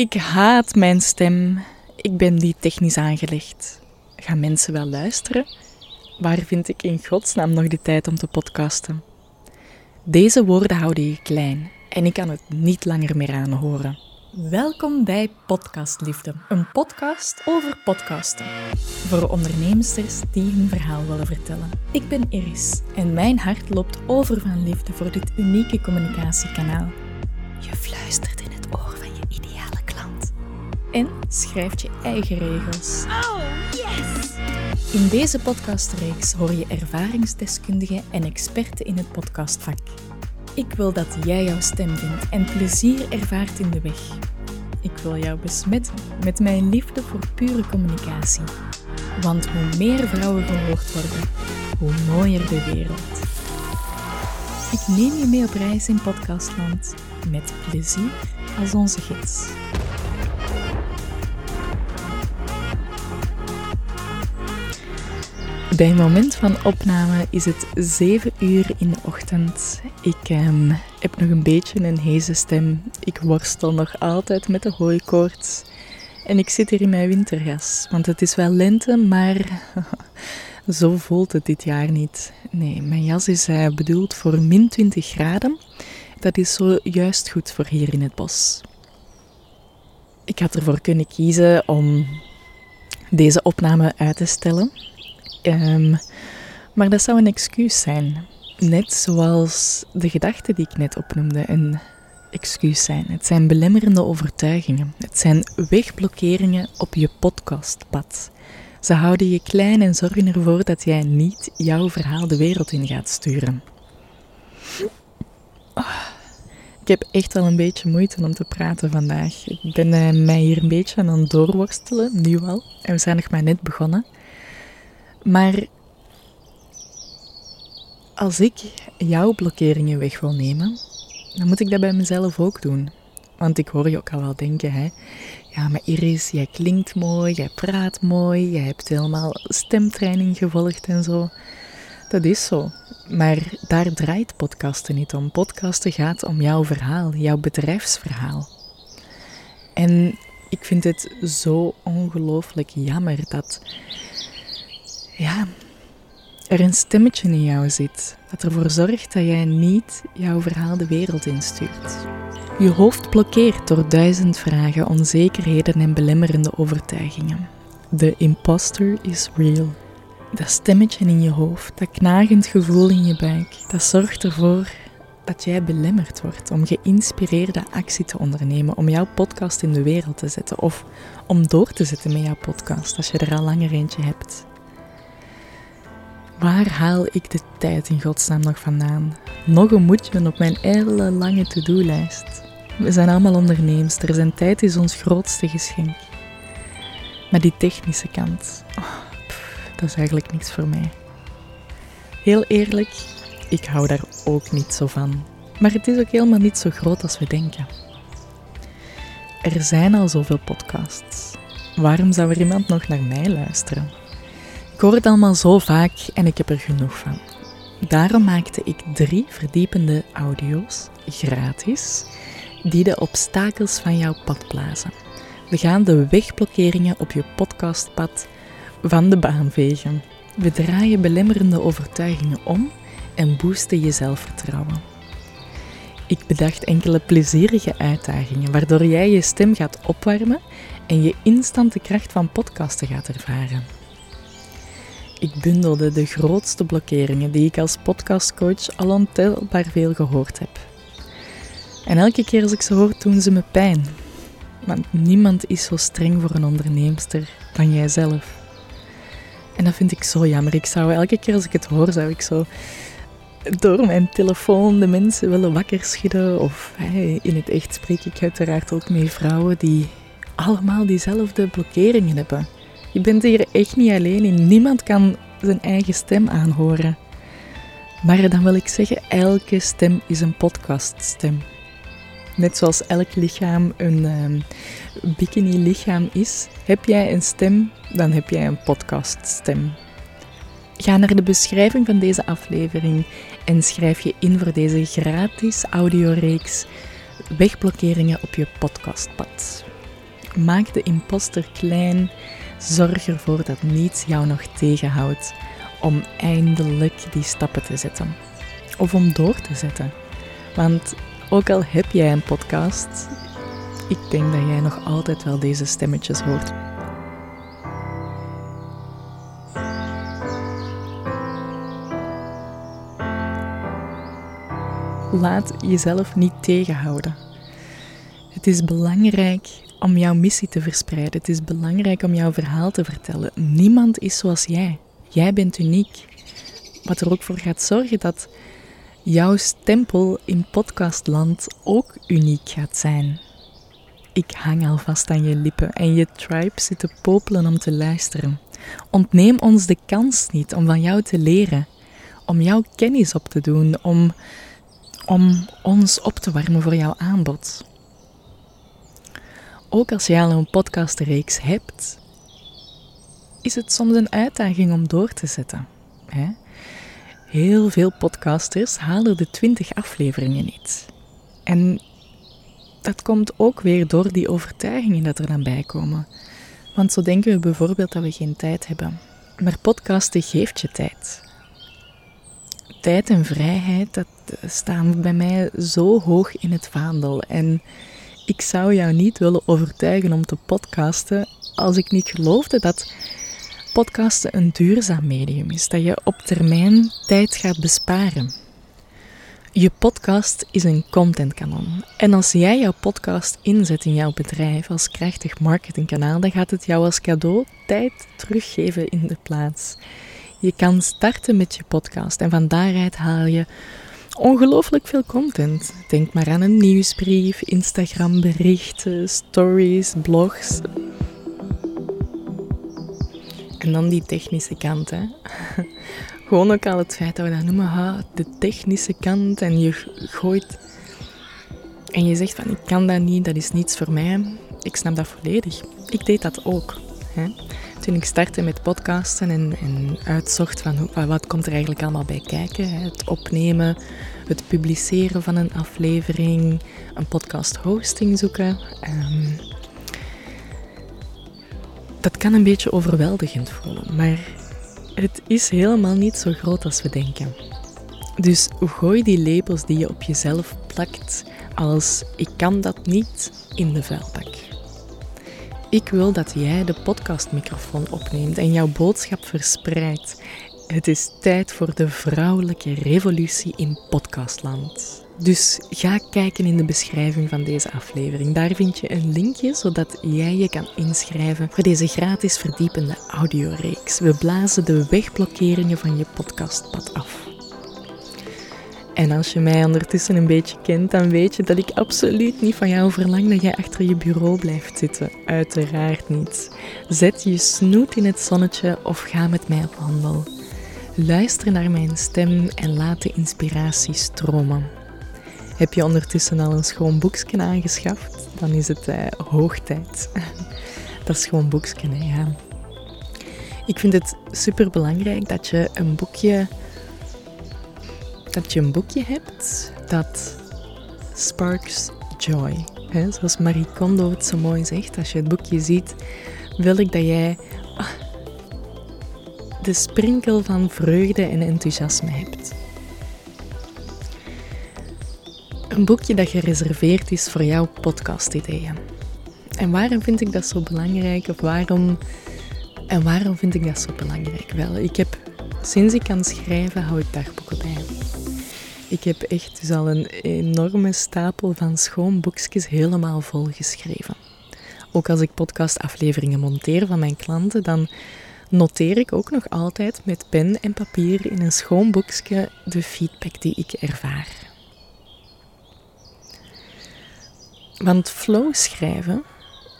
Ik haat mijn stem. Ik ben niet technisch aangelegd. Gaan mensen wel luisteren? Waar vind ik in godsnaam nog de tijd om te podcasten? Deze woorden houden je klein en ik kan het niet langer meer aanhoren. Welkom bij Podcastliefde, een podcast over podcasten. Voor ondernemsters die hun verhaal willen vertellen. Ik ben Iris en mijn hart loopt over van liefde voor dit unieke communicatiekanaal. Je fluistert in En schrijft je eigen regels. Oh, yes! In deze podcastreeks hoor je ervaringsdeskundigen en experten in het podcastvak. Ik wil dat jij jouw stem vindt en plezier ervaart in de weg. Ik wil jou besmetten met mijn liefde voor pure communicatie. Want hoe meer vrouwen gehoord worden, hoe mooier de wereld. Ik neem je mee op reis in podcastland met plezier als onze gids. Bij het moment van opname is het 7 uur in de ochtend. Ik ehm, heb nog een beetje een heze stem. Ik worstel nog altijd met de hooikoorts. En ik zit hier in mijn winterjas. Want het is wel lente, maar zo voelt het dit jaar niet. Nee, mijn jas is uh, bedoeld voor min 20 graden. Dat is zo juist goed voor hier in het bos. Ik had ervoor kunnen kiezen om deze opname uit te stellen. Um, maar dat zou een excuus zijn. Net zoals de gedachten die ik net opnoemde een excuus zijn. Het zijn belemmerende overtuigingen. Het zijn wegblokkeringen op je podcastpad. Ze houden je klein en zorgen ervoor dat jij niet jouw verhaal de wereld in gaat sturen. Ik heb echt al een beetje moeite om te praten vandaag. Ik ben uh, mij hier een beetje aan het doorworstelen, nu al. En we zijn nog maar net begonnen. Maar als ik jouw blokkeringen weg wil nemen, dan moet ik dat bij mezelf ook doen. Want ik hoor je ook al wel denken, hè. Ja, maar Iris, jij klinkt mooi, jij praat mooi, jij hebt helemaal stemtraining gevolgd en zo. Dat is zo. Maar daar draait podcasten niet om. Podcasten gaat om jouw verhaal, jouw bedrijfsverhaal. En ik vind het zo ongelooflijk jammer dat ja, er een stemmetje in jou zit dat ervoor zorgt dat jij niet jouw verhaal de wereld instuurt. Je hoofd blokkeert door duizend vragen, onzekerheden en belemmerende overtuigingen. De imposter is real. Dat stemmetje in je hoofd, dat knagend gevoel in je buik, dat zorgt ervoor dat jij belemmerd wordt om geïnspireerde actie te ondernemen, om jouw podcast in de wereld te zetten of om door te zetten met jouw podcast als je er al langer eentje hebt. Waar haal ik de tijd in godsnaam nog vandaan? Nog een moedje op mijn hele lange to-do-lijst. We zijn allemaal ondernemers en tijd is ons grootste geschenk. Maar die technische kant, oh, dat is eigenlijk niks voor mij. Heel eerlijk, ik hou daar ook niet zo van. Maar het is ook helemaal niet zo groot als we denken. Er zijn al zoveel podcasts. Waarom zou er iemand nog naar mij luisteren? Ik hoor het allemaal zo vaak en ik heb er genoeg van. Daarom maakte ik drie verdiepende audio's, gratis, die de obstakels van jouw pad blazen. We gaan de wegblokkeringen op je podcastpad van de baan vegen. We draaien belemmerende overtuigingen om en boosten je zelfvertrouwen. Ik bedacht enkele plezierige uitdagingen waardoor jij je stem gaat opwarmen en je instant de kracht van podcasten gaat ervaren. Ik bundelde de grootste blokkeringen die ik als podcastcoach al ontelbaar veel gehoord heb. En elke keer als ik ze hoor, doen ze me pijn. Want niemand is zo streng voor een onderneemster dan jijzelf. En dat vind ik zo jammer. Ik zou elke keer als ik het hoor, zou ik zo door mijn telefoon de mensen willen wakker schudden. Of in het echt spreek ik uiteraard ook met vrouwen die allemaal diezelfde blokkeringen hebben. Je bent hier echt niet alleen in. Niemand kan zijn eigen stem aanhoren. Maar dan wil ik zeggen, elke stem is een podcaststem. Net zoals elk lichaam een um, bikini-lichaam is, heb jij een stem, dan heb jij een podcaststem. Ga naar de beschrijving van deze aflevering en schrijf je in voor deze gratis audioreeks Wegblokkeringen op je podcastpad. Maak de imposter klein. Zorg ervoor dat niets jou nog tegenhoudt om eindelijk die stappen te zetten. Of om door te zetten. Want ook al heb jij een podcast, ik denk dat jij nog altijd wel deze stemmetjes hoort. Laat jezelf niet tegenhouden. Het is belangrijk om jouw missie te verspreiden. Het is belangrijk om jouw verhaal te vertellen. Niemand is zoals jij. Jij bent uniek. Wat er ook voor gaat zorgen dat jouw stempel in podcastland ook uniek gaat zijn. Ik hang alvast aan je lippen en je tribe zit te popelen om te luisteren. Ontneem ons de kans niet om van jou te leren, om jouw kennis op te doen, om, om ons op te warmen voor jouw aanbod. Ook als je al een podcastreeks hebt, is het soms een uitdaging om door te zetten. Hè? Heel veel podcasters halen de 20 afleveringen niet. En dat komt ook weer door die overtuigingen dat er dan bij komen. Want zo denken we bijvoorbeeld dat we geen tijd hebben. Maar podcasten geeft je tijd. Tijd en vrijheid, dat staan bij mij zo hoog in het vaandel. En ik zou jou niet willen overtuigen om te podcasten als ik niet geloofde dat podcasten een duurzaam medium is, dat je op termijn tijd gaat besparen. Je podcast is een contentkanon. En als jij jouw podcast inzet in jouw bedrijf als krachtig marketingkanaal, dan gaat het jou als cadeau tijd teruggeven in de plaats. Je kan starten met je podcast en van daaruit haal je ongelooflijk veel content. Denk maar aan een nieuwsbrief, Instagram berichten, stories, blogs. En dan die technische kant, hè. Gewoon ook al het feit dat we dat noemen, ha, de technische kant. En je gooit... En je zegt van, ik kan dat niet, dat is niets voor mij. Ik snap dat volledig. Ik deed dat ook. Hè. Toen ik startte met podcasten en, en uitzocht van wat komt er eigenlijk allemaal bij kijken. Het opnemen, het publiceren van een aflevering, een podcast hosting zoeken. Um, dat kan een beetje overweldigend voelen, maar het is helemaal niet zo groot als we denken. Dus gooi die labels die je op jezelf plakt als ik kan dat niet in de vuilbak. Ik wil dat jij de podcastmicrofoon opneemt en jouw boodschap verspreidt. Het is tijd voor de vrouwelijke revolutie in podcastland. Dus ga kijken in de beschrijving van deze aflevering. Daar vind je een linkje zodat jij je kan inschrijven voor deze gratis verdiepende audioreeks. We blazen de wegblokkeringen van je podcastpad af. En als je mij ondertussen een beetje kent, dan weet je dat ik absoluut niet van jou verlang dat jij achter je bureau blijft zitten. Uiteraard niet. Zet je snoet in het zonnetje of ga met mij op wandel. Luister naar mijn stem en laat de inspiratie stromen. Heb je ondertussen al een schoon boekje aangeschaft? Dan is het uh, hoog tijd. dat schoon boekje, ja. Ik vind het super belangrijk dat je een boekje, dat je een boekje hebt dat sparks joy. Zoals Marie Kondo het zo mooi zegt, als je het boekje ziet, wil ik dat jij ah, de sprinkel van vreugde en enthousiasme hebt. Een boekje dat gereserveerd is voor jouw podcast-ideeën. En waarom vind ik dat zo belangrijk? Of waarom, en waarom vind ik dat zo belangrijk? Wel, ik heb sinds ik kan schrijven, hou ik dagboeken bij. Ik heb echt dus al een enorme stapel van schoon boekjes helemaal vol geschreven. Ook als ik podcastafleveringen monteer van mijn klanten, dan noteer ik ook nog altijd met pen en papier in een schoon boekje de feedback die ik ervaar. Want flow schrijven,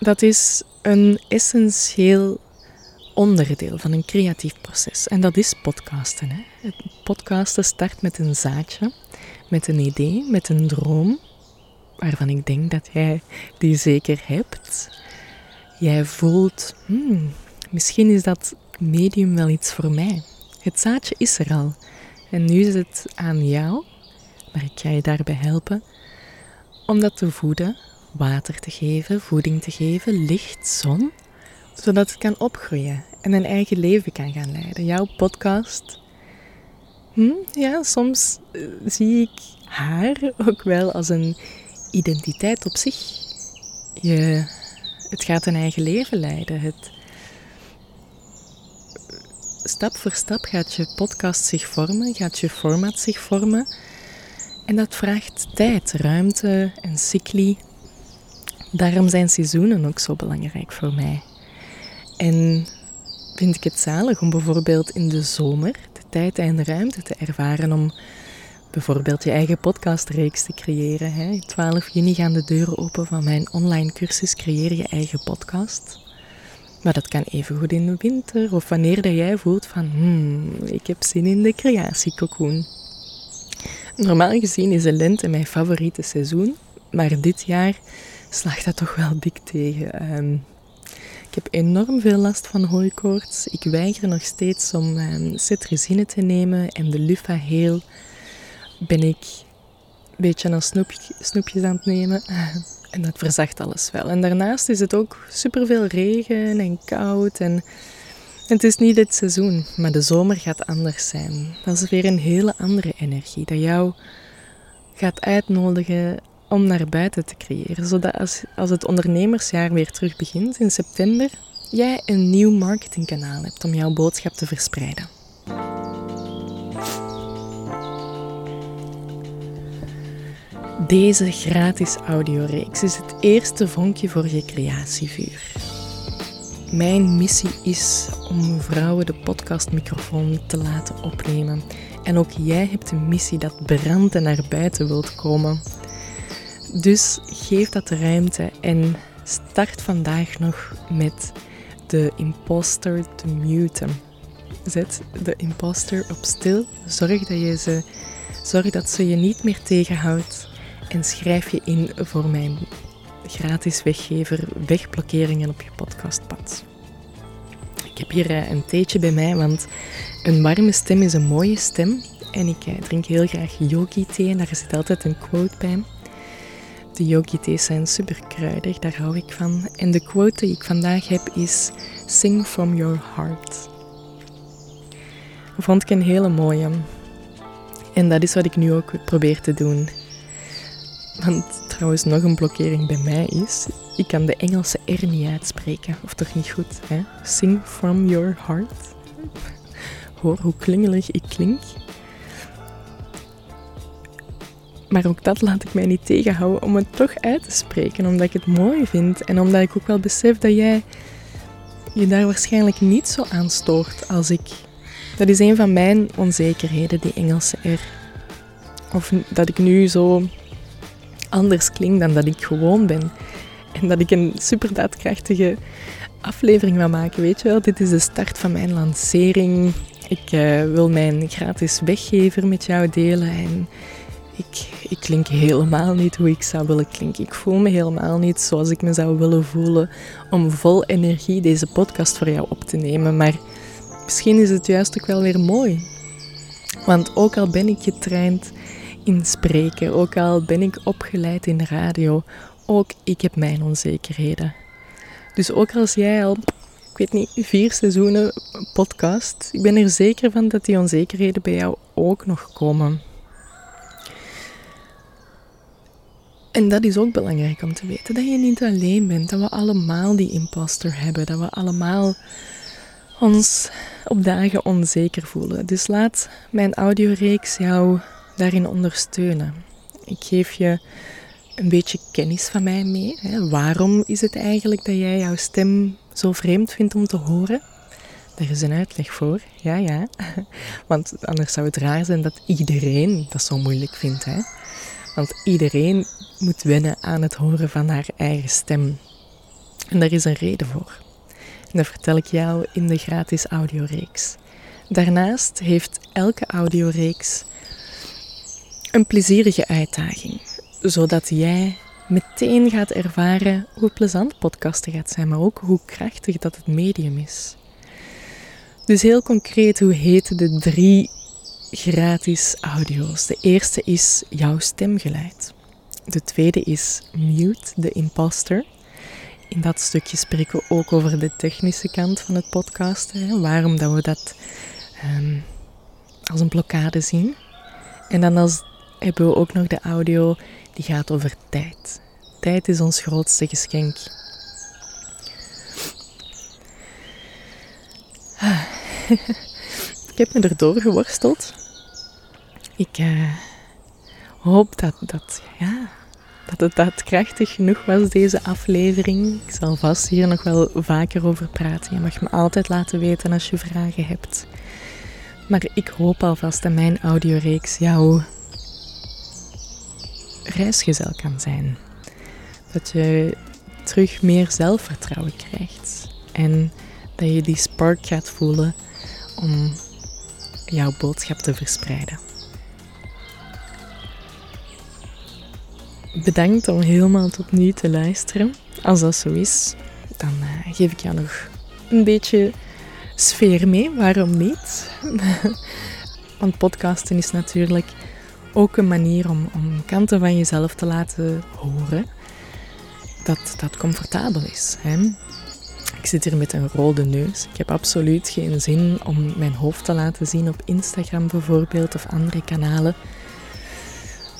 dat is een essentieel onderdeel van een creatief proces. En dat is podcasten. Hè? Podcasten start met een zaadje, met een idee, met een droom, waarvan ik denk dat jij die zeker hebt. Jij voelt, hmm, misschien is dat medium wel iets voor mij. Het zaadje is er al. En nu is het aan jou, maar ik ga je daarbij helpen, om dat te voeden water te geven, voeding te geven, licht, zon, zodat het kan opgroeien en een eigen leven kan gaan leiden. Jouw podcast, hm, ja, soms eh, zie ik haar ook wel als een identiteit op zich. Je, het gaat een eigen leven leiden. Het, stap voor stap gaat je podcast zich vormen, gaat je format zich vormen. En dat vraagt tijd, ruimte en cycli. Daarom zijn seizoenen ook zo belangrijk voor mij. En vind ik het zalig om bijvoorbeeld in de zomer tijd en ruimte te ervaren om bijvoorbeeld je eigen podcastreeks te creëren. Hè. 12 juni gaan de deuren open van mijn online cursus Creëer je eigen podcast. Maar dat kan even goed in de winter of wanneer dat jij voelt van hmm, ik heb zin in de creatiecocoon. Normaal gezien is de lente mijn favoriete seizoen, maar dit jaar slaagt dat toch wel dik tegen. Ehm, ik heb enorm veel last van hooikoorts. Ik weiger nog steeds om um, te nemen en de Lufa heel ben ik een beetje aan snoepjes aan het nemen. En dat verzacht alles wel. En daarnaast is het ook superveel regen en koud. En het is niet het seizoen, maar de zomer gaat anders zijn. Dat is weer een hele andere energie dat jou gaat uitnodigen om naar buiten te creëren. Zodat als, als het ondernemersjaar weer terug begint in september, jij een nieuw marketingkanaal hebt om jouw boodschap te verspreiden. Deze gratis audioreeks is het eerste vonkje voor je creatievuur. Mijn missie is om vrouwen de podcastmicrofoon te laten opnemen. En ook jij hebt een missie dat brandt en naar buiten wilt komen. Dus geef dat de ruimte en start vandaag nog met de imposter te muten. Zet de imposter op stil. Zorg dat, je ze, zorg dat ze je niet meer tegenhoudt en schrijf je in voor mijn gratis weggever wegblokkeringen op je podcastpad. Ik heb hier eh, een theetje bij mij, want een warme stem is een mooie stem. En ik eh, drink heel graag yogi-thee en daar zit altijd een quote bij. De yogi-thees zijn super kruidig, daar hou ik van. En de quote die ik vandaag heb is: Sing from your heart. Vond ik een hele mooie. En dat is wat ik nu ook probeer te doen. Want trouwens nog een blokkering bij mij is, ik kan de Engelse R niet uitspreken. Of toch niet goed, hè? Sing from your heart. Hoor hoe klingelig ik klink. Maar ook dat laat ik mij niet tegenhouden om het toch uit te spreken, omdat ik het mooi vind en omdat ik ook wel besef dat jij je daar waarschijnlijk niet zo aan stoort als ik. Dat is een van mijn onzekerheden, die Engelse R. Of dat ik nu zo anders klink dan dat ik gewoon ben. En dat ik een super daadkrachtige aflevering wil maken, weet je wel. Dit is de start van mijn lancering. Ik uh, wil mijn gratis weggever met jou delen en ik, ik klink helemaal niet hoe ik zou willen klinken. Ik voel me helemaal niet zoals ik me zou willen voelen om vol energie deze podcast voor jou op te nemen. Maar misschien is het juist ook wel weer mooi. Want ook al ben ik getraind in spreken, ook al ben ik opgeleid in radio, ook ik heb mijn onzekerheden. Dus ook als jij al, ik weet niet, vier seizoenen podcast, ik ben er zeker van dat die onzekerheden bij jou ook nog komen. En dat is ook belangrijk om te weten, dat je niet alleen bent, dat we allemaal die imposter hebben, dat we allemaal ons op dagen onzeker voelen. Dus laat mijn audioreeks jou daarin ondersteunen. Ik geef je een beetje kennis van mij mee. Hè. Waarom is het eigenlijk dat jij jouw stem zo vreemd vindt om te horen? Daar is een uitleg voor, ja, ja. Want anders zou het raar zijn dat iedereen dat zo moeilijk vindt. Hè? Want iedereen moet wennen aan het horen van haar eigen stem. En daar is een reden voor. En dat vertel ik jou in de gratis audioreeks. Daarnaast heeft elke audioreeks een plezierige uitdaging, zodat jij meteen gaat ervaren hoe plezant podcasten gaat zijn, maar ook hoe krachtig dat het medium is. Dus heel concreet, hoe heten de drie gratis audio's? De eerste is jouw stemgeluid. De tweede is Mute the Imposter. In dat stukje spreken we ook over de technische kant van het podcasten. Waarom dat we dat um, als een blokkade zien. En dan als, hebben we ook nog de audio die gaat over tijd. Tijd is ons grootste geschenk. ik heb me erdoor geworsteld. Ik uh, hoop dat, dat, ja, dat het daadkrachtig genoeg was, deze aflevering. Ik zal vast hier nog wel vaker over praten. Je mag me altijd laten weten als je vragen hebt. Maar ik hoop alvast dat mijn audioreeks jouw reisgezel kan zijn. Dat je terug meer zelfvertrouwen krijgt. En dat je die spark gaat voelen om jouw boodschap te verspreiden. Bedankt om helemaal tot nu te luisteren. Als dat zo is, dan uh, geef ik jou nog een beetje sfeer mee. Waarom niet? Want podcasten is natuurlijk ook een manier om, om kanten van jezelf te laten horen. Dat dat comfortabel is. Hè? Zit hier met een rode neus. Ik heb absoluut geen zin om mijn hoofd te laten zien op Instagram bijvoorbeeld of andere kanalen.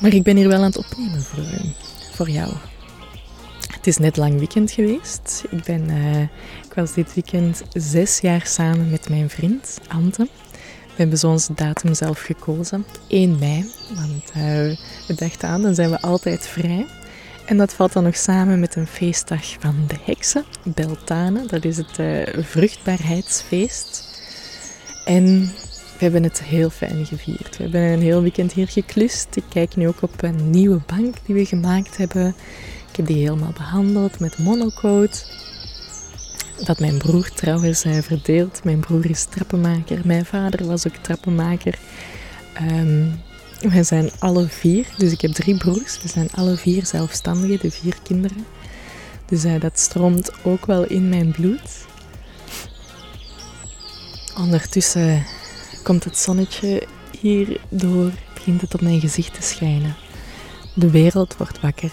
Maar ik ben hier wel aan het opnemen voor, voor jou. Het is net lang weekend geweest. Ik, ben, uh, ik was dit weekend zes jaar samen met mijn vriend Ante. We hebben zo onze datum zelf gekozen. 1 mei. Want uh, we dachten aan, dan zijn we altijd vrij. En dat valt dan nog samen met een feestdag van de heksen, Beltane. Dat is het uh, vruchtbaarheidsfeest. En we hebben het heel fijn gevierd. We hebben een heel weekend hier geklust. Ik kijk nu ook op een nieuwe bank die we gemaakt hebben. Ik heb die helemaal behandeld met monocoat. Dat mijn broer trouwens uh, verdeelt. Mijn broer is trappenmaker. Mijn vader was ook trappenmaker. Um, wij zijn alle vier, dus ik heb drie broers. We zijn alle vier zelfstandigen, de vier kinderen. Dus uh, dat stroomt ook wel in mijn bloed. Ondertussen komt het zonnetje hier door, begint het op mijn gezicht te schijnen. De wereld wordt wakker.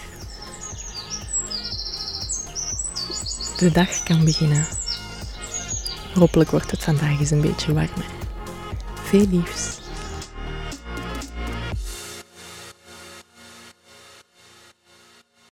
De dag kan beginnen. Hopelijk wordt het vandaag eens een beetje warmer. Veel liefs.